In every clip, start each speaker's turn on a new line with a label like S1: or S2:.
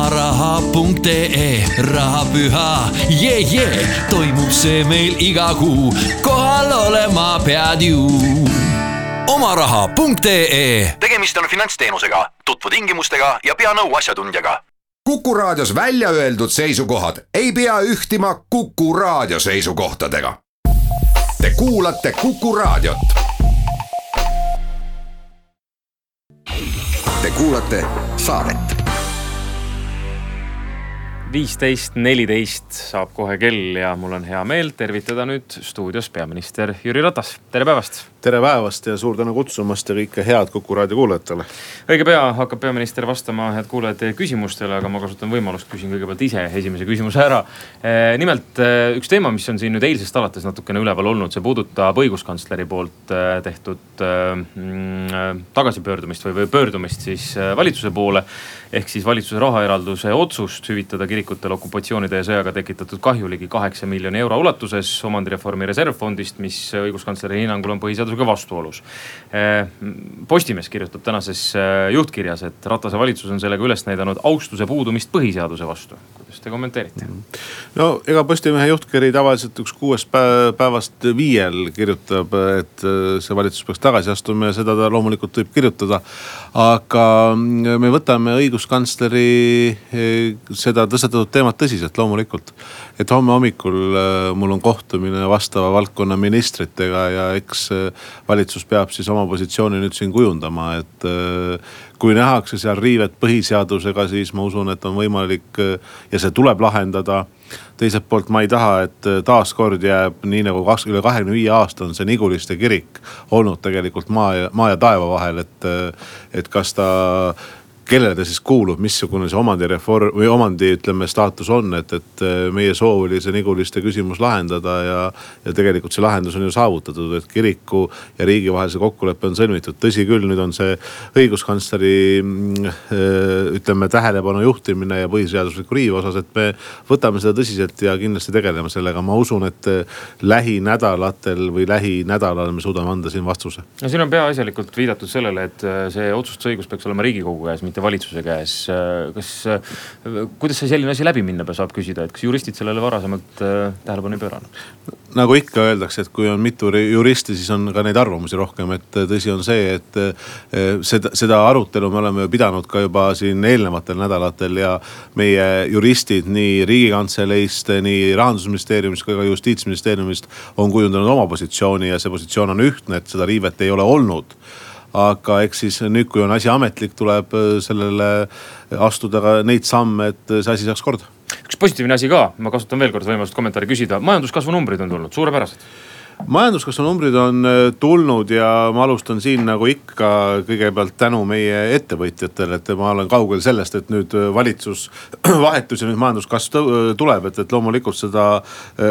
S1: omaraha.ee rahapüha, jee, jee, toimub see meil iga kuu, kohal olema pead ju. omaraha.ee
S2: tegemist on finantsteenusega, tutvu tingimustega ja pea nõu asjatundjaga.
S3: kuku raadios välja öeldud seisukohad ei pea ühtima Kuku raadio seisukohtadega. Te kuulate Kuku raadiot. Te kuulate saadet
S4: viisteist neliteist saab kohe kell ja mul on hea meel tervitada nüüd stuudios peaminister Jüri Ratas, tere päevast.
S5: tere päevast ja suur tänu kutsumast ja kõike head Kuku raadio kuulajatele.
S4: õige pea hakkab peaminister vastama, head kuulajad, teie küsimustele, aga ma kasutan võimalust, küsin kõigepealt ise esimese küsimuse ära. Eh, nimelt eh, üks teema, mis on siin nüüd eilsest alates natukene üleval olnud, see puudutab õiguskantsleri poolt eh, tehtud mm, tagasipöördumist või, või pöördumist siis valitsuse poole. ehk siis valitsuse rahaeralduse otsust hüvitada kirikutele okupatsioonide ja sõjaga tekitatud kahju ligi kaheksa miljoni euro ulatuses omandireformi reservfondist, mis õiguskantsleri hinnangul on põhiseadusega vastuolus. Eh, Postimees kirjutab tänases eh, juhtkirjas, et Ratase valitsus on sellega üles näidanud austuse puudumist põhiseaduse vastu. kuidas te kommenteerite?
S5: no ega Postimehe juhtkiri tavaliselt üks kuuest päevast viiel kirjutab, et eh, see valitsus peaks tagasi astuma ja seda ta loomulikult võib kirjutada. aga me võtame õiguskantsleri seda tõstatatud teemat tõsiselt, loomulikult. et homme hommikul mul on kohtumine vastava valdkonna ministritega ja eks valitsus peab siis oma positsiooni nüüd siin kujundama, et äh, kui nähakse seal riivet põhiseadusega, siis ma usun, et on võimalik äh, ja see tuleb lahendada teiselt poolt ma ei taha, et äh, taaskord jääb nii nagu kaks, üle kahekümne viie aasta on see Niguliste kirik olnud tegelikult maa ja, maa ja taeva vahel, et, et kas ta kellele ta siis kuulub, missugune see omandireform või omandi, ütleme, staatus on, et, et äh, meie soov oli see Niguliste küsimus lahendada ja. ja tegelikult see lahendus on ju saavutatud, et kiriku ja riigi vahelise kokkulepe on sõlmitud, tõsi küll, nüüd on see õiguskantsleri mm, äh, ütleme, tähelepanu juhtimine ja põhiseadusliku riive osas, et me võtame seda tõsiselt ja kindlasti tegeleme sellega, ma usun, et äh, lähinädalatel või lähinädalal me suudame anda siin vastuse.
S4: no siin on peaasjalikult viidatud sellele, et see otsustusõigus peaks olema riigikogu käes, mitte mitte valitsuse käes. kas, kuidas see selline asi läbi minna saab küsida, et kas juristid sellele varasemalt äh, tähelepanu ei pööranud?
S5: nagu ikka öeldakse, et kui on mitu juristi, siis on ka neid arvamusi rohkem, et tõsi on see, et äh, seda, seda arutelu me oleme pidanud ka juba siin eelnevatel nädalatel ja meie juristid nii riigikantseleist, nii rahandusministeeriumist kui ka justiitsministeeriumist on kujundanud oma positsiooni ja see positsioon on ühtne, et seda riivet ei ole olnud aga eks siis nüüd, kui on asi ametlik, tuleb äh, sellele astuda ka neid samme, et see asi saaks korda.
S4: üks positiivne asi ka, ma kasutan veel kord võimalust kommentaari küsida, majanduskasvu numbrid on tulnud. Suurepärased
S5: majanduskasvu numbrid on äh, tulnud ja ma alustan siin nagu ikka kõigepealt tänu meie ettevõtjatele, et ma olen kaugel sellest, et nüüd äh, valitsus vahetus ja nüüd majanduskasv äh, tuleb, et, et loomulikult seda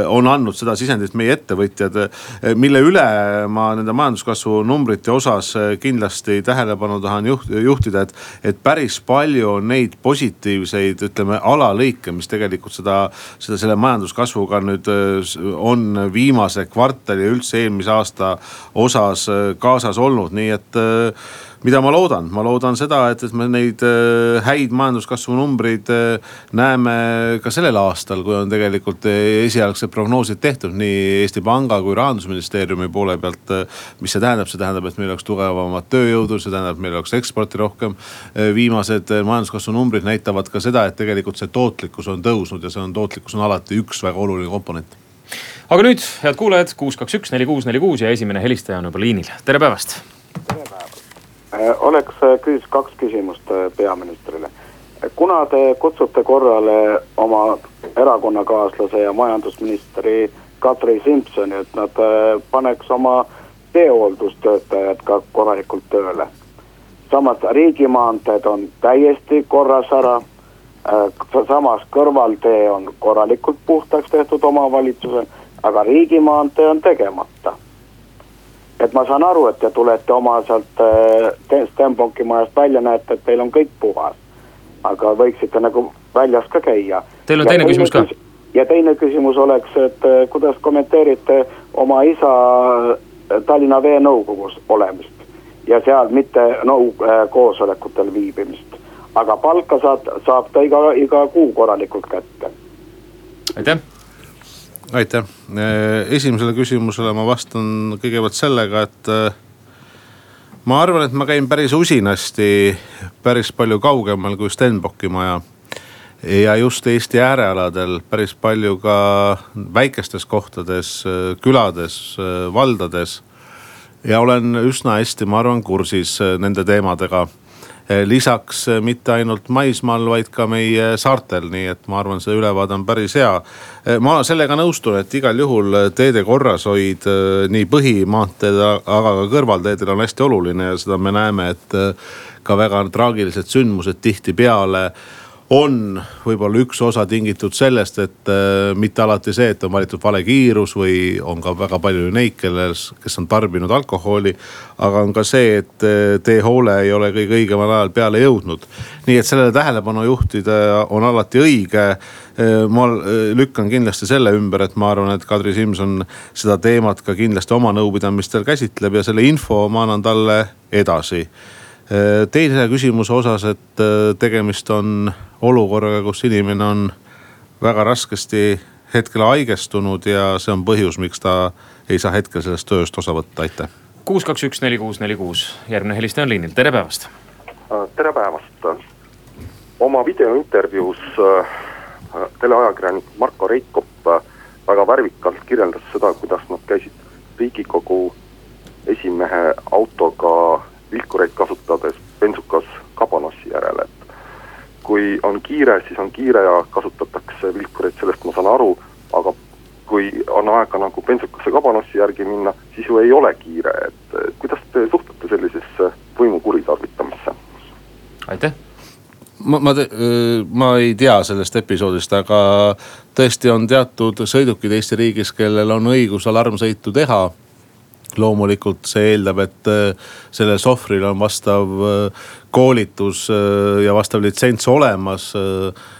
S5: on andnud seda sisendit meie ettevõtjad. mille üle ma nende majanduskasvu numbrite osas kindlasti tähelepanu tahan juht, juhtida, et, et päris palju on neid positiivseid, ütleme alalõike, mis tegelikult seda, seda selle majanduskasvuga nüüd on viimase kvartali ja üldse eelmise aasta osas äh, kaasas olnud, nii et äh, mida ma loodan, ma loodan seda, et, et me neid äh, häid majanduskasvu numbreid näeme ka sellel aastal, kui on tegelikult esialgsed prognoosid tehtud nii Eesti Panga kui rahandusministeeriumi poole pealt. mis see tähendab, see tähendab, et meil oleks tugevamat tööjõudu, see tähendab, et meil oleks eksporti rohkem. viimased majanduskasvu numbrid näitavad ka seda, et tegelikult see tootlikkus on tõusnud ja see on, tootlikkus on alati üks väga oluline komponent
S4: aga nüüd, head kuulajad, kuus, kaks, üks, neli, kuus, neli, kuus ja esimene helistaja on juba liinil, tere päevast.
S6: tere päevast, äh, oleks äh, küs-, kaks küsimust äh, peaministrile. kuna te kutsute korrale oma erakonnakaaslase ja majandusministri Kadri Simsoni, et nad paneks oma teehooldustöötajad ka korralikult tööle. samas riigimaanteed on täiesti korras ära samas kõrvaltee on korralikult puhtaks tehtud omavalitsusel aga riigimaantee on tegemata. et ma saan aru, et te tulete oma sealt äh, Stenbocki majast välja, näete, et teil on kõik puhas. aga võiksite nagu väljas ka käia.
S4: Teil on ja teine küsimus ka?
S6: ja teine küsimus oleks, et äh, kuidas kommenteerite oma isa äh, Tallinna Vee nõukogus olemist ja seal mitte nõu- äh, koosolekutel viibimist. aga palka saad, saab ta iga, iga kuu korralikult kätte.
S4: aitäh
S5: aitäh, esimesele küsimusele ma vastan kõigepealt sellega, et ma arvan, et ma käin päris usinasti päris palju kaugemal kui Stenbocki maja. ja just Eesti äärealadel päris palju ka väikestes kohtades, külades, valdades. ja olen üsna hästi, ma arvan, kursis nende teemadega lisaks mitte ainult maismaal, vaid ka meie saartel, nii et ma arvan, see ülevaade on päris hea. ma sellega nõustun, et igal juhul teede korrashoid nii põhimaanteed, aga ka kõrvalteedel on hästi oluline ja seda me näeme, et ka väga traagilised sündmused tihtipeale on võib-olla üks osa tingitud sellest, et äh, mitte alati see, et on valitud vale kiirus või on ka väga palju neid, kellel, kes on tarbinud alkoholi. aga on ka see, et äh, teehoole ei ole kõige õigemal ajal peale jõudnud. nii et sellele tähelepanu juhtida on alati õige äh, ma äh, lükkan kindlasti selle ümber, et ma arvan, et Kadri Simson seda teemat ka kindlasti oma nõupidamistel käsitleb ja selle info ma annan talle edasi teise küsimuse osas, et tegemist on olukorraga, kus inimene on väga raskesti hetkel haigestunud ja see on põhjus, miks ta ei saa hetkel sellest tööst osa võtta, aitäh.
S4: kuus, kaks, üks, neli, kuus, neli, kuus, järgmine helistaja on liinil, tere päevast.
S7: Äh, tere päevast. oma videointervjuus äh, teleajakirjanik Marko Reikop äh, väga värvikalt kirjeldas seda, kuidas nad käisid riigikogu esimehe autoga vilkureid kasutades bensukas kabanossi järele, et kui on kiire, siis on kiire ja kasutatakse vilkureid, sellest ma saan aru, aga kui on aega nagu bensukasse kabanossi järgi minna, siis ju ei ole kiire, et kuidas te suhtute sellisesse võimu kuritarvitamisse?
S4: aitäh
S5: ma, ma, ma ei tea sellest episoodist, aga tõesti on teatud sõidukid Eesti riigis, kellel on õigus alarmsõitu teha loomulikult see eeldab, et äh, sellel sohvril on vastav äh, koolitus äh, ja vastav litsents olemas.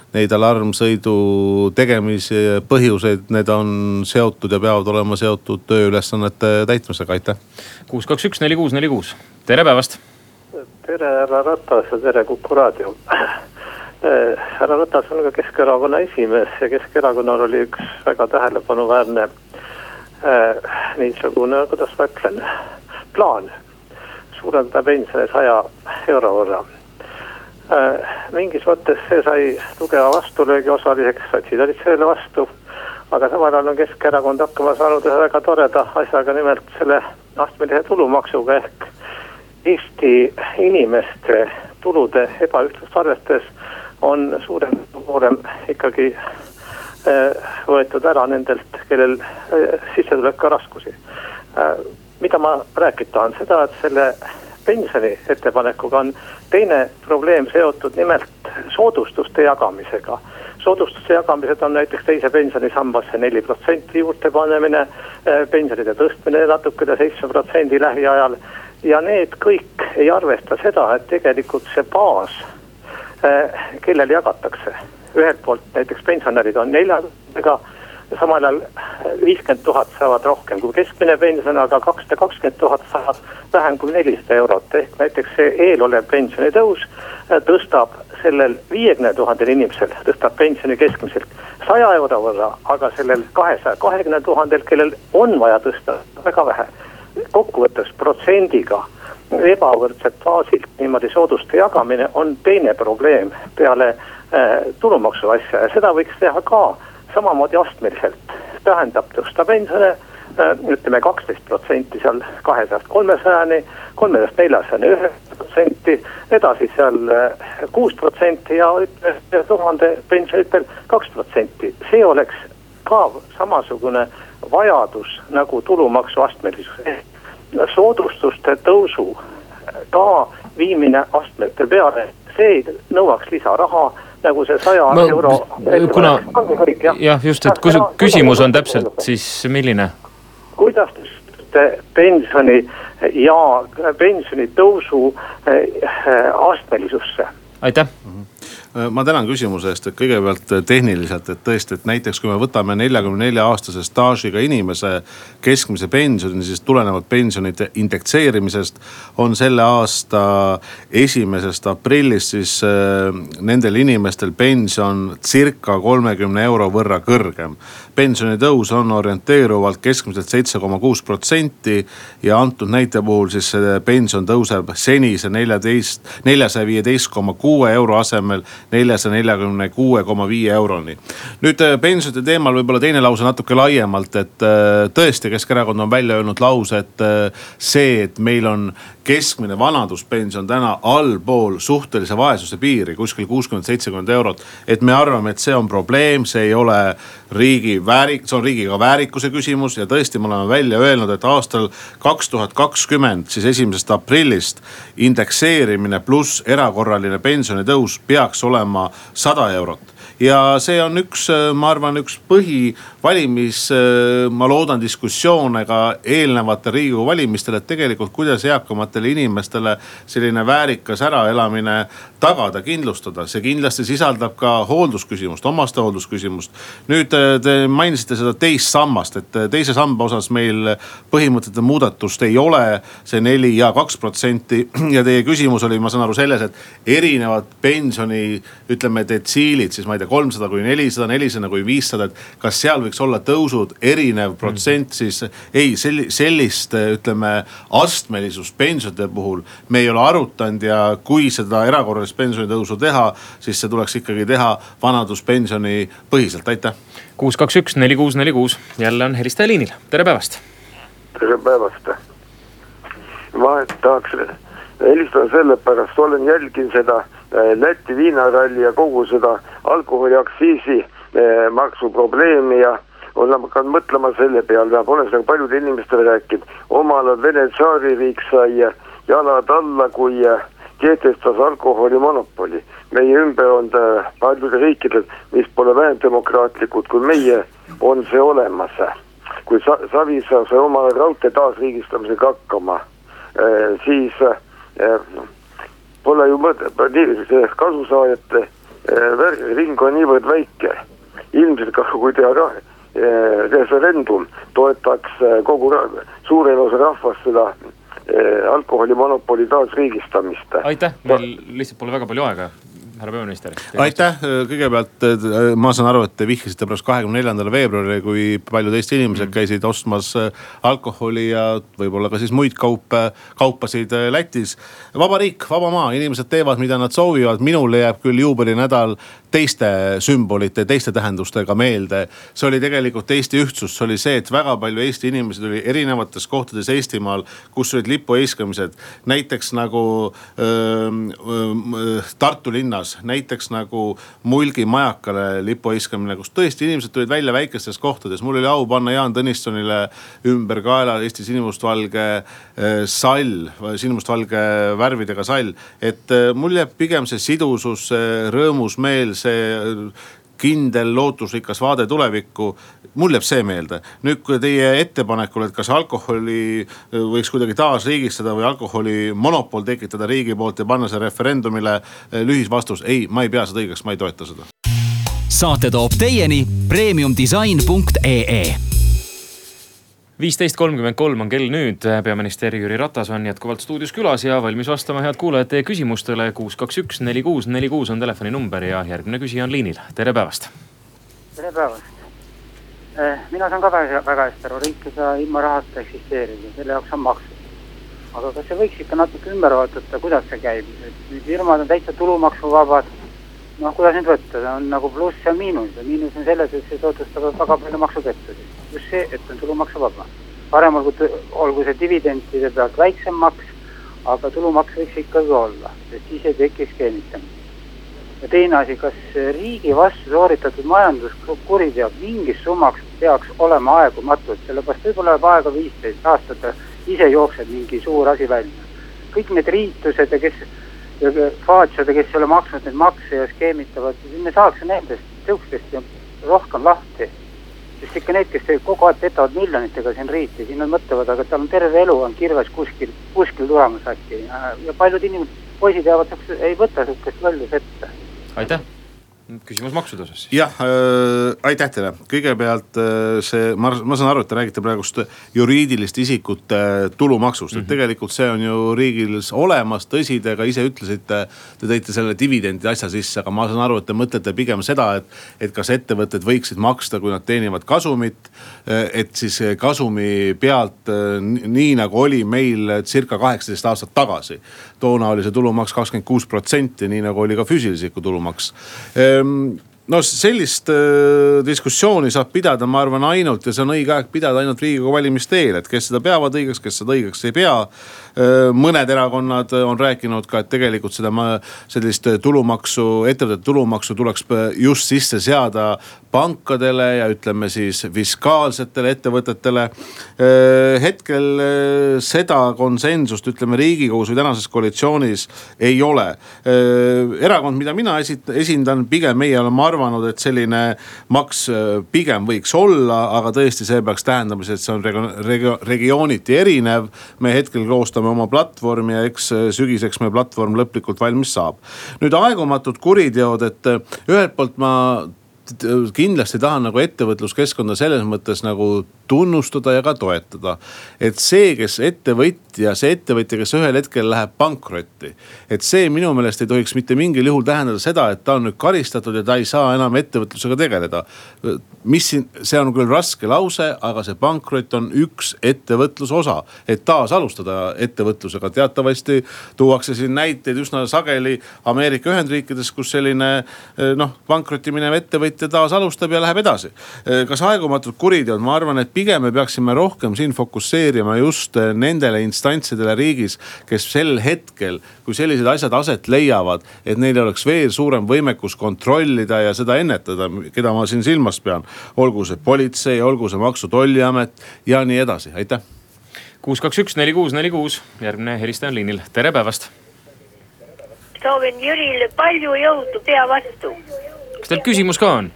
S5: Neid alarmsõidu tegemise põhjuseid, need on seotud ja peavad olema seotud tööülesannete täitmisega, aitäh.
S4: kuus, kaks, üks, neli, kuus, neli, kuus, tere päevast.
S8: tere, härra Ratas ja tere Kuku raadio härra Ratas on ka Keskerakonna esimees ja Keskerakonnal oli üks väga tähelepanuväärne Äh, niisugune, kuidas ma ütlen, plaan suurendada pensione saja euro võrra. Äh, mingis mõttes see sai tugeva vastulöögi, osaliseks sotsid olid sellele vastu. aga samal ajal on Keskerakond hakkama saanud ühe väga toreda asjaga, nimelt selle astmelise tulumaksuga ehk Eesti inimeste tulude ebaühtlust arvestades on suurem koorem ikkagi Äh, võetud ära nendelt, kellel äh, sissetulek ka raskusi. Äh, mida ma rääkida tahan, seda, et selle pensioni ettepanekuga on teine probleem seotud nimelt soodustuste jagamisega. soodustuste jagamised on näiteks teise pensionisambasse neli protsenti juurde panemine, pensionide tõstmine natuke üle seitsme protsendi lähiajal. ja need kõik ei arvesta seda, et tegelikult see baas, kellele jagatakse ühelt poolt näiteks pensionärid on neljaga, samal ajal viiskümmend tuhat saavad rohkem kui keskmine pension, aga kakssada kakskümmend tuhat saavad vähem kui nelisada eurot. ehk näiteks see eelolev pensionitõus äh, tõstab sellel viiekümne tuhandel inimesel, tõstab pensioni keskmiselt saja euro võrra, aga sellel kahesaja kahekümne tuhandel, kellel on vaja tõsta väga vähe. kokkuvõttes protsendiga ebavõrdselt baasilt niimoodi sooduste jagamine on teine probleem peale tulumaksu asja ja seda võiks teha ka samamoodi astmeliselt. tähendab tõsta pensione äh, ütleme kaksteist protsenti seal kahesajast kolmesajani, kolmesajast neljasajani üheksa protsenti, edasi seal äh, kuus protsenti ja ütleme tuhande pensionitel kaks protsenti, see oleks ka samasugune vajadus nagu tulumaksu astmelisus soodustuste tõusu ka viimine astmete peale, see nõuaks lisaraha nagu see saja no, euro.
S4: kuna jah, just, et kui see küsimus on täpselt, siis milline?
S8: kuidas te pensioni ja pensionitõusu äh, astmelisusse?
S4: aitäh.
S5: Ma tänan küsimuse eest, et kõigepealt tehniliselt, et tõesti, et näiteks kui me võtame neljakümne nelja aastase staažiga inimese keskmise pensioni, siis tulenevalt pensionite indekseerimisest on selle aasta esimesest aprillist siis äh, nendel inimestel pension circa kolmekümne euro võrra kõrgem pensionitõus on orienteeruvalt keskmiselt seitse koma kuus protsenti ja antud näite puhul siis pension tõuseb senise neljateist, neljasaja viieteist koma kuue euro asemel neljasaja neljakümne kuue koma viie euroni. nüüd äh, pensionide teemal võib-olla teine lause natuke laiemalt, et äh, tõesti, Keskerakond on välja öelnud lause, et äh, see, et meil on keskmine vanaduspension täna allpool suhtelise vaesuse piiri, kuskil kuuskümmend, seitsekümmend eurot. et me arvame, et see on probleem, see ei ole riigi väärik-, see on riigiga väärikuse küsimus ja tõesti, me oleme välja öelnud, et aastal kaks tuhat kakskümmend, siis esimesest aprillist indekseerimine pluss erakorraline pensionitõus peaks olema sada eurot ja see on üks, ma arvan, üks põhivalimis, ma loodan diskussioone ka eelnevatel riigikogu valimistel, et tegelikult kuidas eakamatele inimestele selline väärikas äraelamine tagada, kindlustada. see kindlasti sisaldab ka hooldusküsimust, omastehooldusküsimust. nüüd te mainisite seda teist sammast, et teise samba osas meil põhimõtete muudatust ei ole. see neli ja kaks protsenti ja teie küsimus oli, ma saan aru selles, et erinevad pensioni ütleme detsiilid siis ma ei tea kolmsada kuni nelisada, nelisada kuni viissada, et kas seal võiks olla tõusud erinev protsent, siis ei sellist ütleme astmelisust pensionide puhul me ei ole arutanud ja kui seda erakorralist pensionitõusu teha, siis see tuleks ikkagi teha vanaduspensioni põhiselt, aitäh.
S4: kuus, kaks, üks, neli, kuus, neli, kuus, jälle on helistaja liinil, tere päevast.
S9: tere päevast. ma tahaks helistada sellepärast, olen jälginud seda Äh, Läti viinaralli ja kogu seda alkoholiaktsiisi maksuprobleemi ja olen hakanud mõtlema selle peale ja pole seda paljude inimestele rääkinud. omal ajal Vene tsaaririik sai jalad alla, kui äh, kehtestas alkoholimonopoli. meie ümber on ta paljudel riikidel, mis pole vähem demokraatlikud kui meie, on see olemas. kui Sa Savisaar sai oma raudtee taasriigistamisega hakkama, siis pole ju mõtet, eh, ring on niivõrd väike. Ilmselt ka kui teha ka eh, referendum, toetaks eh, kogu suurem osa rahvast seda alkoholimonopoli taasriigistamist.
S4: aitäh, meil lihtsalt pole väga palju aega härra peaminister.
S5: aitäh, kõigepealt ma saan aru, et te vihjasite pärast kahekümne neljandale veebruarile, kui paljud Eesti inimesed mm. käisid ostmas alkoholi ja võib-olla ka siis muid kaupe, kaupasid Lätis. vaba riik, vaba maa, inimesed teevad, mida nad soovivad, minule jääb küll juubelinädal teiste sümbolite, teiste tähendustega meelde. see oli tegelikult Eesti ühtsus, see oli see, et väga palju Eesti inimesi tuli erinevates kohtades Eestimaal, kus olid lipuheiskamised. näiteks nagu öö, öö, Tartu linnas, näiteks nagu Mulgi majakale lipuheiskamine, kus tõesti inimesed tulid välja väikestes kohtades. mul oli au panna Jaan Tõnissonile ümber kaela Eesti sinimustvalge sall, sinimustvalge värvidega sall. et mul jääb pigem see sidusus, rõõmus meel see kindel lootusrikas vaade tulevikku, mul jääb see meelde. nüüd, teie ettepanekul, et kas alkoholi äh, võiks kuidagi taasriigistada või alkoholimonopol tekitada riigi poolt ja panna see referendumile, äh, lühisvastus, ei, ma ei pea seda õigeks, ma ei toeta seda.
S1: saate toob teieni premiumdisain.ee
S4: viisteist kolmkümmend kolm on kell nüüd, peaminister Jüri Ratas on jätkuvalt stuudios külas ja valmis vastama, head kuulajad, teie küsimustele. kuus, kaks, üks, neli, kuus, neli, kuus on telefoninumber ja järgmine küsija on liinil, tere päevast.
S10: tere päevast. Eh, mina saan ka väga, väga hästi aru, riik ei saa ilma rahata eksisteerida, selle jaoks on maksud. aga kas see võiks ikka natuke ümber vaadata, kuidas see käib, et firmad on täitsa tulumaksuvabad. noh, kuidas nüüd võtta, see on nagu pluss ja miinus ja miinus on selles, et see soodustab väga palju maksupettusi just see, et on tulumaksuvaba. parem olgu, olgu see dividendide pealt väiksem maks, aga tulumaks võiks ikkagi olla, sest siis ei teki skeemitamist. ja teine asi, kas riigi vastu sooritatud majanduskuriteo mingis summaks peaks olema aegumatud, sellepärast võib-olla läheb aega viisteist aastat, ise jookseb mingi suur asi välja. kõik need riitused ja kes, faatsiad ja kes ei ole maksnud neid makse ja skeemitavad, me saaks nendest sihukestest rohkem lahti sest ikka need, kes kogu aeg petavad miljonitega siin riiki, siis nad mõtlevad, aga tal on terve elu on kirves kuskil, kuskil tulemas äkki ja, paljud inimesed, poisid jäävad ei võta sihukest lollust ette.
S4: aitäh küsimus maksude osas
S5: jah äh,, aitäh teile, kõigepealt äh, see, ma, ma saan aru, et te räägite praegust juriidiliste isikute tulumaksust mm, -hmm. et mhm. tegelikult see on ju riigil olemas, tõsi, te ka ise ütlesite. Te tõite selle dividendide asja sisse, aga ma saan aru, et te mõtlete pigem seda, et, et kas ettevõtted võiksid maksta, kui nad teenivad kasumit. et siis kasumi pealt, nii nagu oli meil circa kaheksateist aastat tagasi. toona oli see tulumaks kakskümmend kuus protsenti, nii nagu oli ka füüsilise isiku tulumaks Ehm, no sellist äh, diskussiooni saab pidada, ma arvan, ainult ja see on õige aeg pidada ainult riigikogu valimiste eel, et kes seda peavad õigeks, kes seda õigeks ei pea. Äh, mõned erakonnad on rääkinud ka, et tegelikult seda sellist tulumaksu, ettevõtete tulumaksu tuleks just sisse seada pankadele ja ütleme siis fiskaalsetele ettevõtetele. Äh, hetkel äh, seda konsensust, ütleme riigikogus või tänases koalitsioonis ei ole. erakond, mida mina esindan, pigem meie oleme arvanud, et selline maks pigem võiks olla, aga tõesti, see peaks tähendama, et see on regiooniti erinev. me hetkel koostame oma platvormi ja eks äh, sügiseks meie platvorm lõplikult valmis saab. nüüd aegumatud kuriteod, et äh, ühelt poolt ma kindlasti tahan nagu ettevõtluskeskkonda selles mõttes nagu tunnustada ja ka toetada. et see, kes ettevõtja, see ettevõtja, kes ühel hetkel läheb pankrotti. et see minu meelest ei tohiks mitte mingil juhul tähendada seda, et ta on nüüd karistatud ja ta ei saa enam ettevõtlusega tegeleda. mis siin, see on küll raske lause, aga see pankrot on üks ettevõtluse osa. et taas alustada ettevõtlusega, teatavasti tuuakse siin näiteid üsna sageli Ameerika Ühendriikides, kus selline noh, pankrotti minev ettevõtja taas alustab ja läheb edasi. kas aegumatud kuriteod, ma arvan, et pigem me peaksime rohkem siin fokusseerima just nendele instantsidele riigis, kes sel hetkel, kui sellised asjad aset leiavad, et neil oleks veel suurem võimekus kontrollida ja seda ennetada, keda ma siin silmas pean. olgu see politsei, olgu see Maksu-Tolliamet ja nii edasi, aitäh.
S4: kuus, kaks, üks, neli, kuus, neli, kuus, järgmine helistaja on liinil, tere päevast.
S11: soovin Jürile palju jõudu pea vastu.
S4: Kas teil küsimus ka on?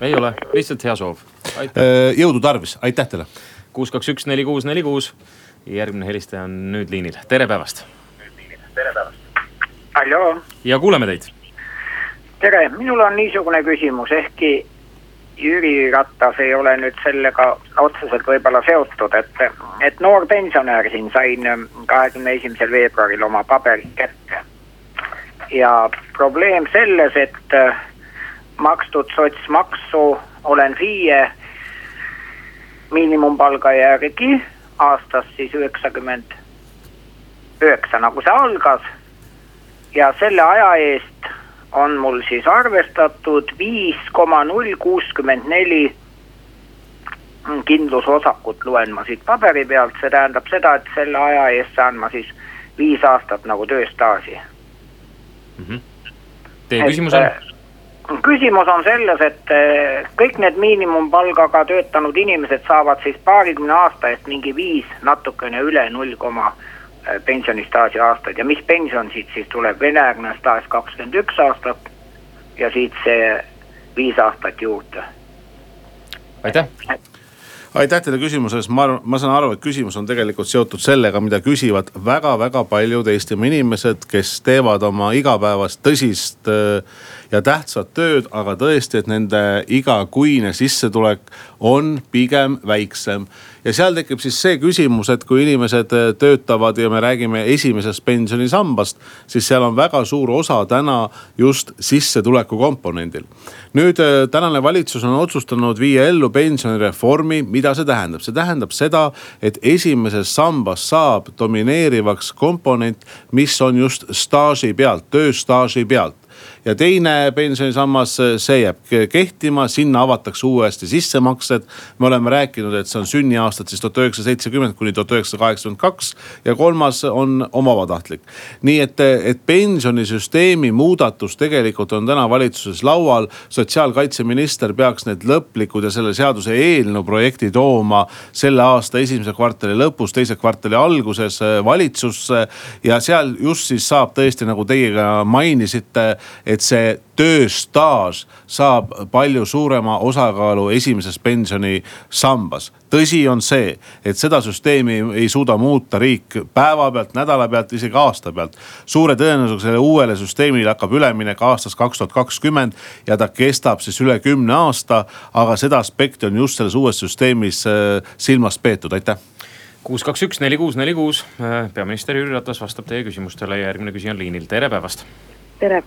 S4: ei ole, lihtsalt hea soov.
S5: Äh, jõudu tarvis, aitäh teile.
S4: kuus, kaks, üks, neli, kuus, neli, kuus. järgmine helistaja on nüüd liinil, tere päevast.
S11: tere päevast. halloo.
S4: ja kuuleme teid.
S11: tere, minul on niisugune küsimus, ehkki Jüri Ratas ei ole nüüd sellega otseselt võib-olla seotud, et, et noor pensionär siin sain kahekümne esimesel veebruaril oma paberid kätte. Ja probleem selles, et makstud sotsmaksu olen FIE miinimumpalga järgi aastas siis üheksakümmend üheksa, nagu see algas. ja selle aja eest on mul siis arvestatud viis koma null kuuskümmend neli kindlusosakut, loen ma siit paberi pealt, see tähendab seda, et selle aja eest saan ma siis viis aastat nagu tööstaaži
S4: mm. -hmm. Teie küsimus on? Äh,
S11: küsimus on selles, et eh, kõik need miinimumpalgaga töötanud inimesed saavad siis paarikümne aasta eest mingi viis natukene üle null koma eh, pensionistaaži aastaid ja mis pension siit siis tuleb, venejärgne staaž kakskümmend üks aastat ja siit see viis aastat juurde.
S4: aitäh
S5: aitäh teile küsimuse eest, ma arvan, ma saan aru, et küsimus on tegelikult seotud sellega, mida küsivad väga-väga paljud Eestimaa inimesed, kes teevad oma igapäevast tõsist äh, ja tähtsat tööd, aga tõesti, et nende igakuine sissetulek on pigem väiksem. ja seal tekib siis see küsimus, et kui inimesed äh, töötavad ja me räägime esimesest pensionisambast, siis seal on väga suur osa täna just sissetuleku komponendil. nüüd äh, tänane valitsus on otsustanud viia ellu pensionireformi, mida see tähendab, see tähendab seda, et esimeses sambas saab domineerivaks komponent, mis on just staaži pealt, tööstaaži pealt ja teine pensionisammas, see jääb kehtima, sinna avatakse uuesti sissemaksed. me oleme rääkinud, et see on sünniaastad siis tuhat üheksasada seitsekümmend kuni tuhat üheksasada kaheksakümmend kaks ja kolmas on omavabatahtlik. nii et, et pensionisüsteemi muudatus tegelikult on täna valitsuses laual. sotsiaalkaitseminister peaks need lõplikud ja selle seaduse eelnõu projekti tooma selle aasta esimese kvartali lõpus, teise kvartali alguses valitsusse. ja seal just siis saab tõesti, nagu teie ka mainisite et see tööstaaž saab palju suurema osakaalu esimeses pensionisambas tõsi on see, et seda süsteemi ei suuda muuta riik päevapealt, nädala pealt, isegi aasta pealt. suure tõenäosusega sellele uuele süsteemile hakkab üleminek aastast kaks tuhat kakskümmend ja ta kestab siis üle kümne aasta. aga seda aspekti on just selles uues süsteemis äh, silmas peetud, aitäh
S4: kuus, kaks, üks, neli, kuus, neli, kuus. Äh, peaminister Jüri Ratas vastab teie küsimustele ja järgmine küsija on liinil, tere päevast.
S12: tere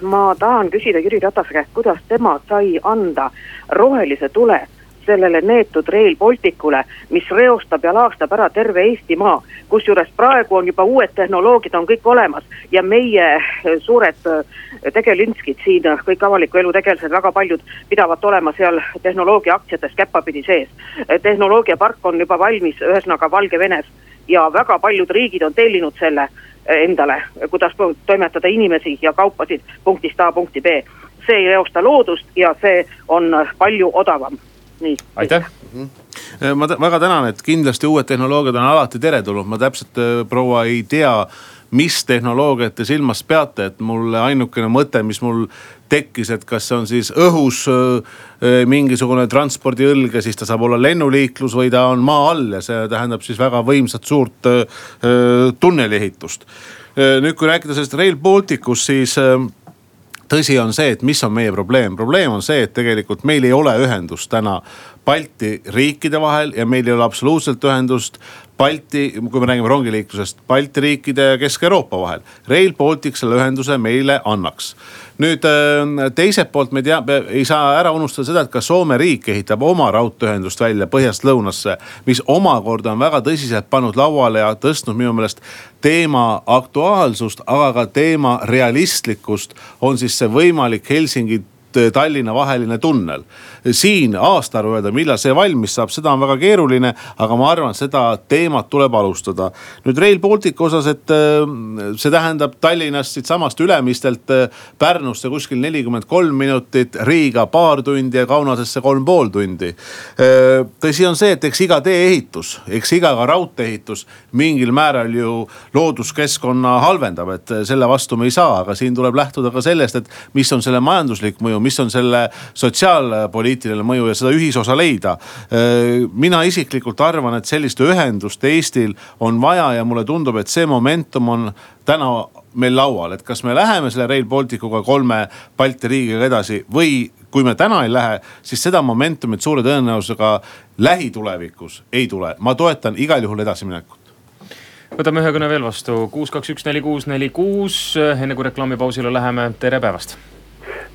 S12: ma tahan küsida Jüri Ratase käest, kuidas tema sai anda rohelise tule sellele neetud Rail Balticule, mis reostab ja laastab ära terve Eestimaa. kusjuures praegu on juba uued tehnoloogiad on kõik olemas ja meie eh, suured eh, tegelinskid siin, kõik avaliku elu tegelased, väga paljud pidavat olema seal tehnoloogia aktsiates käppapidi sees. Eh, tehnoloogiapark on juba valmis, ühesõnaga Valgevenes ja väga paljud riigid on tellinud selle endale, kuidas toimetada inimesi ja kaupasid punktist A punkti B see ei reosta loodust ja see on palju odavam nii.
S4: aitäh
S5: mm. -hmm. ma väga tänan, et kindlasti uued tehnoloogiad on alati teretulnud, ma täpselt proua ei tea mis tehnoloogiat te silmas peate, et mulle ainukene mõte, mis mul tekkis, et kas see on siis õhus mingisugune transpordiõlg ja siis ta saab olla lennuliiklus või ta on maa all ja see tähendab siis väga võimsat suurt äh, tunneliehitust. nüüd, kui rääkida sellest Rail Balticust, siis tõsi on see, et mis on meie probleem, probleem on see, et tegelikult meil ei ole ühendust täna Balti riikide vahel ja meil ei ole absoluutselt ühendust Balti, kui me räägime rongiliiklusest, Balti riikide ja Kesk-Euroopa vahel. Rail Baltic selle ühenduse meile annaks nüüd äh, teiselt poolt me tea, ei saa ära unustada seda, et ka Soome riik ehitab oma raudteeühendust välja põhjast lõunasse. mis omakorda on väga tõsiselt pannud lauale ja tõstnud minu meelest teema aktuaalsust, aga ka teema realistlikkust. on siis see võimalik Helsingi Tallinna vaheline tunnel. siin aastaarvu öelda, millal see valmis saab, seda on väga keeruline, aga ma arvan, seda teemat tuleb alustada. nüüd Rail Balticu osas, et äh, see tähendab Tallinnast siitsamast Ülemistelt äh, Pärnusse kuskil nelikümmend kolm minutit, Riiga paar tundi ja Kaunasesse kolm pool tundi. Tõsi on see, et eks iga tee-ehitus, eks iga ka raudtee-ehitus mingil määral ju looduskeskkonna halvendab, et selle vastu me ei saa, aga siin tuleb lähtuda ka sellest, et mis on selle majanduslik mõju mõju, mis on selle sotsiaalpoliitiline mõju ja seda ühisosa leida. mina isiklikult arvan, et sellist ühendust Eestil on vaja ja mulle tundub, et see momentum on täna meil laual, et kas me läheme selle Rail Balticuga kolme Balti riigiga edasi või kui me täna ei lähe, siis seda momentumit suure tõenäosusega lähitulevikus ei tule. ma toetan igal juhul edasiminekut.
S4: Võtame ühe kõne veel vastu, kuus, kaks, üks, neli, kuus, neli, kuus, enne kui reklaamipausile läheme, tere päevast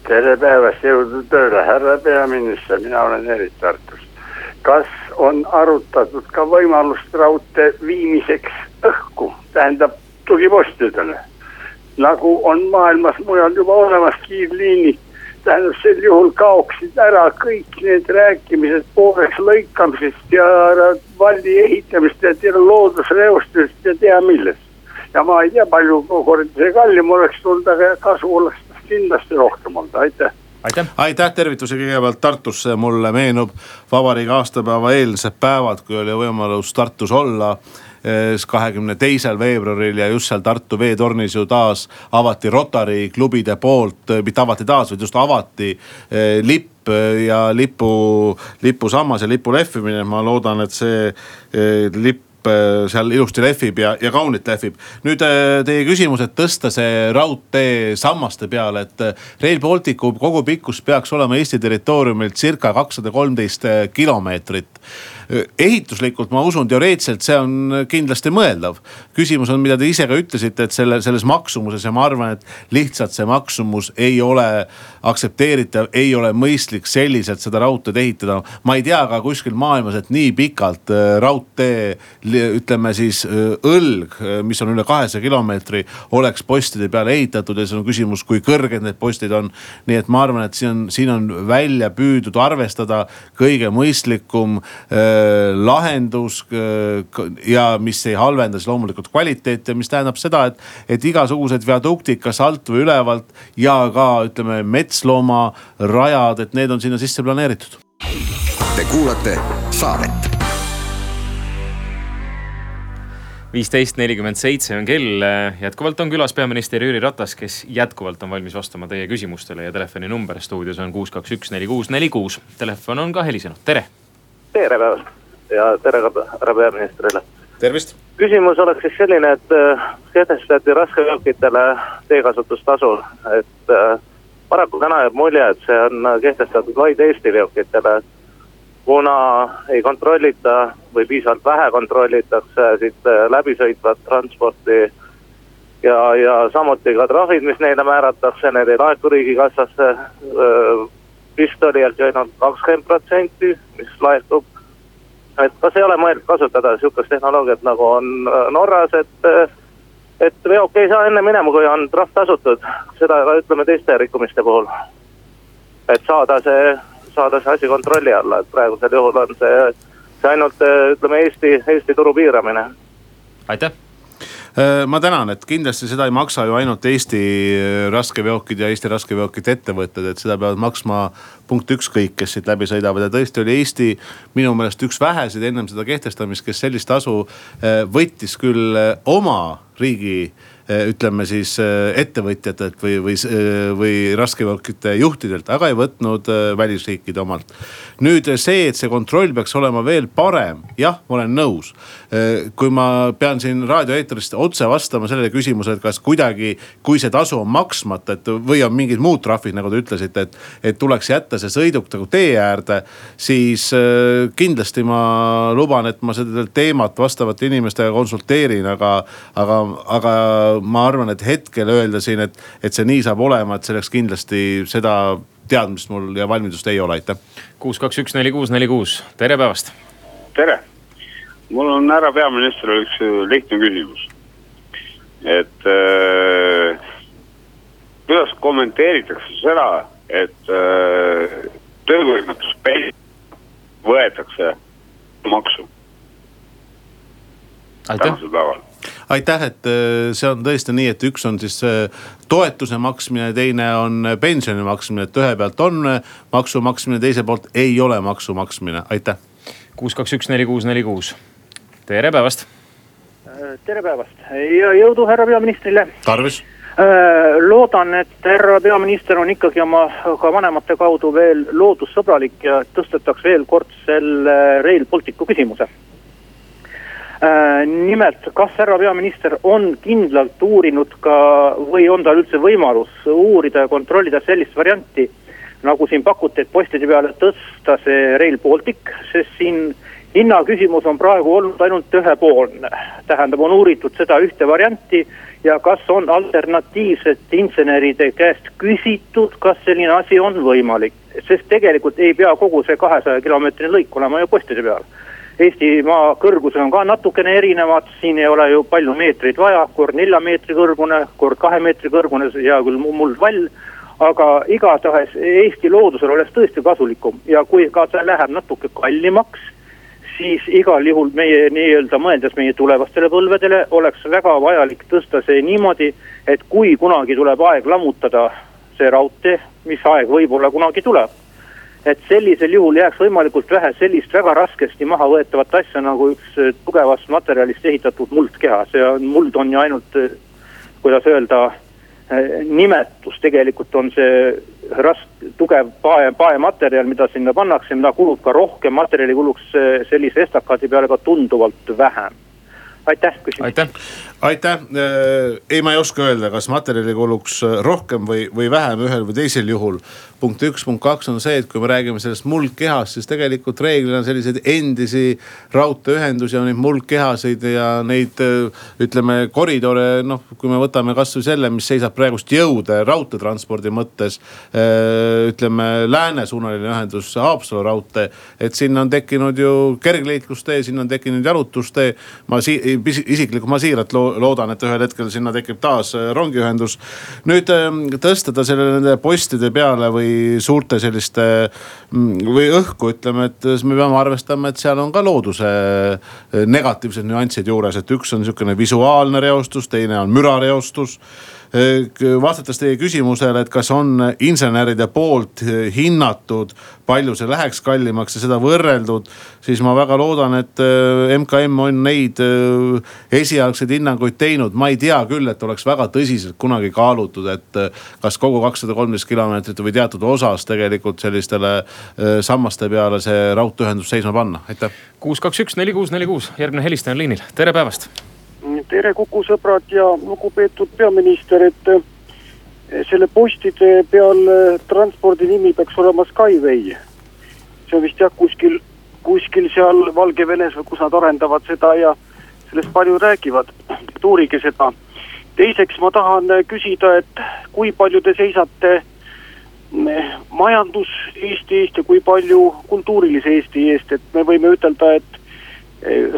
S13: tere päevast, jõudu tööle, härra peaminister, mina olen Erik Tartust. kas on arutatud ka võimalust raudtee viimiseks õhku, tähendab tugipostidele? nagu on maailmas mujal juba olemas kiirliinid, tähendab sel juhul kaoksid ära kõik need rääkimised pooleks lõikamisest ja valli ehitamisest ja loodusreostusest ja tea millest. ja ma ei tea, palju kordi see kallim oleks tulnud, aga kasu oleks kindlasti rohkem olnud, aitäh
S4: aitäh.
S5: aitäh, tervitusi kõigepealt Tartusse, mulle meenub vabariigi aastapäeva eelsed päevad, kui oli võimalus Tartus olla kahekümne teisel veebruaril ja just seal Tartu veetornis ju taas avati Rotary klubide poolt, mitte avati taas, vaid just avati eh, lipp ja lipu, lipusammas ja lipu lehvimine. ma loodan, et see eh, lipp seal ilusti lehvib ja, ja kaunilt lehvib. nüüd äh, teie küsimus, et tõsta see raudtee sammaste peale, et äh, Rail Balticu kogupikkus peaks olema Eesti territooriumilt circa kakssada kolmteist kilomeetrit ehituslikult ma usun, teoreetiliselt see on kindlasti mõeldav. küsimus on, mida te ise ka ütlesite, et selle, selles maksumuses ja ma arvan, et lihtsalt see maksumus ei ole aktsepteeritav, ei ole mõistlik selliselt seda raudteed ehitada. ma ei tea ka kuskil maailmas, et nii pikalt äh, raudtee, ütleme siis äh, õlg, äh, mis on üle kahesaja kilomeetri, oleks postide peale ehitatud ja siis on küsimus, kui kõrged need postid on. nii et ma arvan, et siin on, siin on välja püüdud arvestada kõige mõistlikum äh, Äh, lahendus äh, ja mis ei halvenda siis loomulikult kvaliteeti ja mis tähendab seda, et, et igasugused viaduktid, kas alt või ülevalt ja ka ütleme metsloomarajad, et need on sinna sisse planeeritud.
S3: Te kuulate saadet
S4: viisteist nelikümmend seitse on kell, jätkuvalt on külas peaminister Jüri Ratas, kes jätkuvalt on valmis vastama teie küsimustele ja telefoninumber stuudios on kuus, kaks, üks, neli, kuus, neli, kuus. Telefon on ka helisenud, tere.
S14: Tere päevast ja tere ka härra peaministrile.
S5: tervist.
S14: küsimus oleks siis selline, et äh, kehtestati raskeveokitele teekasutustasu, et äh, paraku täna jääb mulje, et see on kehtestatud vaid Eesti veokitele kuna ei kontrollita või piisavalt vähe kontrollitakse siit äh, läbisõitvat transporti. ja, ja samuti ka trahvid, mis neile määratakse, need ei laeku riigikassasse. Vist oli ainult kakskümmend protsenti, mis laekub. et kas ei ole mõeldud kasutada sihukest tehnoloogiat nagu on äh, Norras, et, äh, et veok ei saa enne minema, kui on trahv tasutud, seda ka ütleme teiste rikkumiste puhul. et saada see saada see asi kontrolli alla, et praegusel juhul on see, see ainult ütleme Eesti, Eesti turu piiramine.
S4: aitäh
S5: äh, ma tänan, et kindlasti seda ei maksa ju ainult Eesti äh, raskeveokid ja Eesti raskeveokite ettevõtted, et seda peavad maksma punkt üks kõik, kes siit läbi sõidavad. Ja tõesti oli Eesti minu meelest üks väheseid ennem seda kehtestamist, kes sellist tasu äh, võttis küll oma riigi ütleme siis eh, ettevõtjatelt või, või, eh, või raskeveokite juhtidelt, aga ei võtnud välisriikide omalt. nüüd see, et see kontroll peaks olema veel parem, jah, ma olen nõus. kui ma pean siin raadioeetrist otse vastama sellele küsimusele, et kas kuidagi, kui see tasu on maksmata, et või on mingid muud trahvid, nagu te ütlesite, et, et tuleks jätta see sõiduk nagu tee äärde. siis kindlasti ma luban, et ma seda teemat vastavate inimestega konsulteerin, aga, aga, aga ma arvan, et hetkel öelda siin, et, et see nii saab olema, et selleks kindlasti seda teadmist mul ja valmidust ei ole, aitäh.
S4: kuus, kaks, üks, neli, kuus, neli, kuus, tere päevast.
S15: tere, mul on härra peaministrile üks lihtne küsimus. et äh, kuidas kommenteeritakse seda, et äh, töövõimetuspension võetakse maksu? tänasel päeval
S5: aitäh, et äh, see on tõesti nii, et üks on siis äh, toetuse maksmine, teine on äh, pensioni maksmine, et ühe pealt on maksu maksmine, teise poolt ei ole maksu maksmine, aitäh.
S4: kuus, kaks, üks, neli, kuus, neli, kuus. tere päevast.
S16: tere päevast ja jõudu härra peaministrile.
S5: tarvis
S16: loodan, et härra peaminister on ikkagi oma ka vanemate kaudu veel loodussõbralik ja tõstetaks veel kord selle Rail Balticu küsimuse nimelt, kas härra peaminister on kindlalt uurinud ka või on tal üldse võimalus uurida ja kontrollida sellist varianti, nagu siin pakuti, et postide peale tõsta see Rail Baltic, sest siin hinnaküsimus on praegu olnud ainult ühepoolne. tähendab, on uuritud seda ühte varianti ja kas on alternatiivsete inseneride käest küsitud, kas selline asi on võimalik, sest tegelikult ei pea kogu see kahesaja kilomeetrine lõik olema ju postide peal Eestimaa kõrgused on ka natukene erinevad, siin ei ole ju palju meetreid vaja, kord nelja meetri kõrgune, kord kahe meetri kõrgune, hea küll muldvall. aga igatahes Eesti loodusel oleks tõesti kasulikum ja kui ka see läheb natuke kallimaks, siis igal juhul meie nii-öelda mõeldes meie tulevastele põlvedele oleks väga vajalik tõsta see niimoodi, et kui kunagi tuleb aeg lammutada see raudtee, mis aeg võib-olla kunagi tuleb et sellisel juhul jääks võimalikult vähe sellist väga raskesti maha võetavat asja nagu üks äh, tugevast materjalist ehitatud muldkeha, see on, muld on ju ainult, äh, kuidas öelda, äh, nimetus, tegelikult on see rask-, tugev pae, paematerjal, mida sinna pannakse, mida kulub ka rohkem, materjali kuluks sellise estakaadi peale ka tunduvalt vähem. Aitäh küsimuse.
S4: aitäh,
S5: aitäh, ei, ma ei oska öelda, kas materjali kuluks rohkem või, või vähem ühel või teisel juhul punkt üks, punkt kaks on see, et kui me räägime sellest muldkehast, siis tegelikult reeglina selliseid endisi raudteeühendusi on neid muldkehasid ja neid ütleme koridore, noh, kui me võtame kasvõi selle, mis seisab praegust jõude raudteetranspordi mõttes. ütleme läänesuunaline ühendus, Haapsalu raudtee, et sinna on tekkinud ju kergliiklustee, sinna on tekkinud jalutustee. ma si isiklikult, ma siiralt loodan, et ühel hetkel sinna tekib taas rongiühendus. nüüd tõsta ta selle nende postide peale või suurte selliste mm, või õhku ütleme, et siis me peame arvestama, et seal on ka looduse eh, negatiivsed nüansid juures, et üks on sihukene visuaalne reostus, teine on mürareostus vastates teie küsimusele, et kas on inseneride poolt hinnatud, palju see läheks kallimaks ja seda võrreldud. siis ma väga loodan, et MKM on neid esialgseid hinnanguid teinud, ma ei tea küll, et oleks väga tõsiselt kunagi kaalutud, et kas kogu kakssada kolmteist kilomeetrit või teatud osas tegelikult sellistele sammaste peale see raudteeühendus seisma panna, aitäh.
S4: kuus, kaks, üks, neli, kuus, neli, kuus, järgmine helistaja on liinil, tere päevast
S17: tere, Kuku sõbrad ja lugupeetud peaminister, et eh, selle postide peal eh, transpordi nimi peaks olema Skyway. see on vist jah, kuskil, kuskil seal Valgevenes või kus nad arendavad seda ja sellest palju räägivad. uurige seda. teiseks ma tahan eh, küsida, et kui palju te seisate majandus Eesti eest ja kui palju kultuurilise Eesti eest, et me võime ütelda, et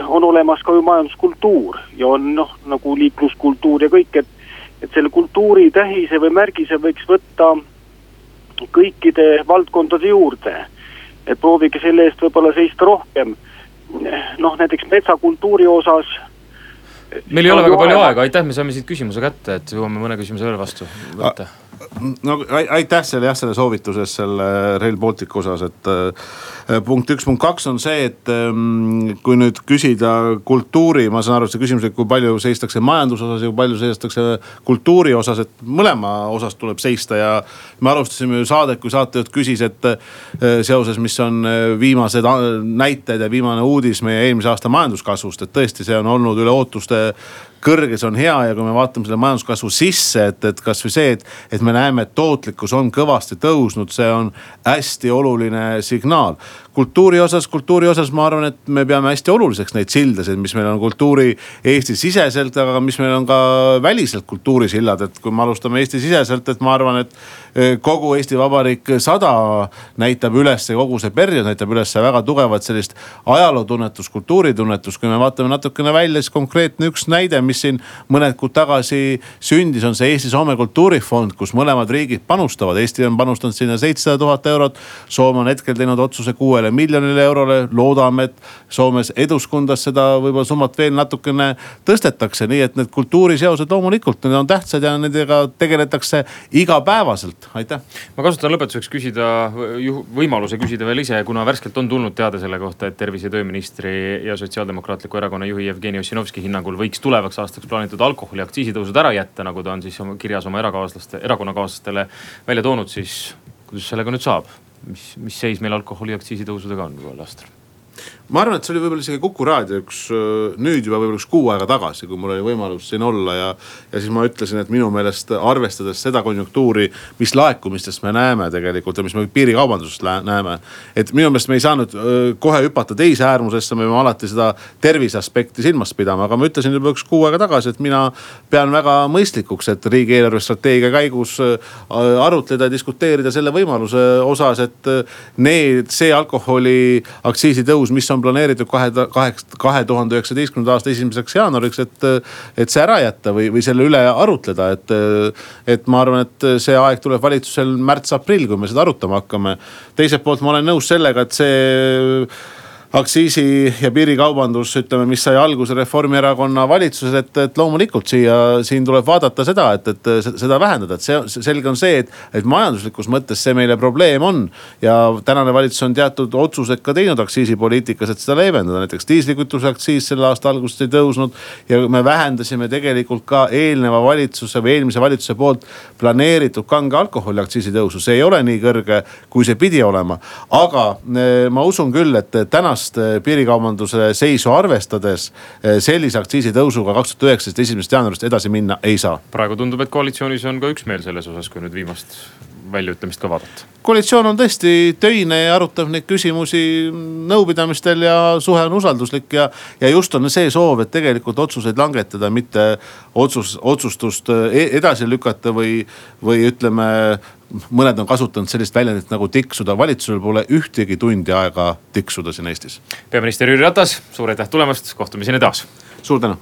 S17: on olemas ka ju majanduskultuur ja on noh, nagu liikluskultuur ja kõik, et, et selle kultuuri tähise või märgise võiks võtta kõikide valdkondade juurde. et proovige selle eest võib-olla seista rohkem. noh, näiteks metsakultuuri osas.
S4: meil ei ole väga palju aega, aitäh, me saime siit küsimuse kätte, et jõuame mõne küsimuse veel vastu võtta
S5: no aitäh selle jah, selle soovituse eest selle Rail Balticu osas, et äh, punkt üks, punkt kaks on see, et ähm, kui nüüd küsida kultuuri, ma saan aru, et see küsimus, et kui palju seistakse majanduse osas ja kui palju seistakse kultuuri osas, et mõlema osas tuleb seista ja. me alustasime ju saadet, kui saatejuht küsis, et äh, seoses, mis on äh, viimased näited ja viimane uudis meie eelmise aasta majanduskasvust, et tõesti, see on olnud üle ootuste kõrge, see on hea ja kui me vaatame selle majanduskasvu sisse, et, et kasvõi see, et, et me näeme, et tootlikkus on kõvasti tõusnud, see on hästi oluline signaal kultuuri osas, kultuuri osas ma arvan, et me peame hästi oluliseks neid sildasid, mis meil on kultuuri Eesti-siseselt, aga mis meil on ka väliselt kultuurisillad, et kui me alustame Eesti-siseselt, et ma arvan, et eh, kogu Eesti Vabariik sada näitab üles, kogu see periood näitab üles väga tugevat sellist ajalootunnetust, kultuuritunnetust. kui me vaatame natukene välja, siis konkreetne üks näide, mis siin mõned kuud tagasi sündis, on see Eesti-Soome kultuurifond, kus mõlemad riigid panustavad. Eesti on panustanud sinna seitsesada tuhat eurot, Soome on hetkel teinud otsuse kuuele kuuele miljonile eurole. loodame, et Soomes Eduskundas seda võib-olla summat veel natukene tõstetakse, nii et need kultuuriseosed loomulikult, need on tähtsad ja nendega tegeletakse igapäevaselt, aitäh.
S4: ma kasutan lõpetuseks küsida, võimaluse küsida veel ise, kuna värskelt on tulnud teade selle kohta, et tervise- ja tööministri ja Sotsiaaldemokraatliku Erakonna juhi Jevgeni Ossinovski hinnangul võiks tulevaks aastaks plaanitud alkoholiaktsiisi tõusud ära jätta, nagu ta on siis oma kirjas oma erakaaslaste, erakonnakaaslastele välja toonud, siis kuidas sellega nüüd saab? Mis, mis seis meil alkoholiaktsiisi tõusudega on uuel aastal?
S5: Ma arvan, et see oli võib-olla isegi Kuku raadio üks nüüd juba võib-olla üks kuu aega tagasi, kui mul oli võimalus siin olla ja. ja siis ma ütlesin, et minu meelest arvestades seda konjunktuuri, mis laekumistest me näeme tegelikult ja mis me piirikaubandusest näeme. et minu meelest me ei saanud kohe hüpata teise äärmusesse, me peame alati seda tervise aspekti silmas pidama, aga ma ütlesin juba üks kuu aega tagasi, et mina pean väga mõistlikuks, et riigi eelarvestrateegia käigus arutleda ja diskuteerida selle võimaluse osas, et need, see alkoholiaktsiisi tõus, mis on on planeeritud kahe, kaheks, kahe tuhande üheksateistkümnenda aasta esimeseks jaanuariks, et. et see ära jätta või, või selle üle arutleda, et, et ma arvan, et see aeg tuleb valitsusel märts-aprill, kui me seda arutama hakkame. teiselt poolt ma olen nõus sellega, et see aktsiisi ja piirikaubandus, ütleme, mis sai alguse Reformierakonna valitsuses, et, et loomulikult siia, siin tuleb vaadata seda, et, et seda vähendada, et see selge on see, et, et majanduslikus mõttes see meile probleem on. ja tänane valitsus on teatud otsused ka teinud aktsiisipoliitikas, et seda leevendada, näiteks diislikütuse aktsiis selle aasta algusest ei tõusnud. ja me vähendasime tegelikult ka eelneva valitsuse või eelmise valitsuse poolt planeeritud kange alkoholi aktsiisi tõusu, see ei ole nii kõrge, kui see pidi olema. aga eh, ma usun küll, et täna tänast eh, piirikaubanduse seisu arvestades eh, sellise aktsiisitõusuga kaks tuhat üheksateist esimesest jaanuarist edasi minna ei saa.
S4: praegu tundub, et koalitsioonis on ka üksmeel selles osas, kui nüüd viimast väljaütlemist ka vaadata.
S5: koalitsioon on tõesti töine ja arutab neid küsimusi nõupidamistel ja suhe on usalduslik ja, ja just on see soov, et tegelikult otsuseid langetada, mitte otsus, otsustust eh, edasi lükata või, või ütleme mõned on kasutanud sellist väljendit nagu tiksuda, valitsusel pole ühtegi tundi aega tiksuda siin Eestis.
S4: peaminister Jüri Ratas, suur aitäh tulemast, kohtumiseni taas.
S5: suur tänu.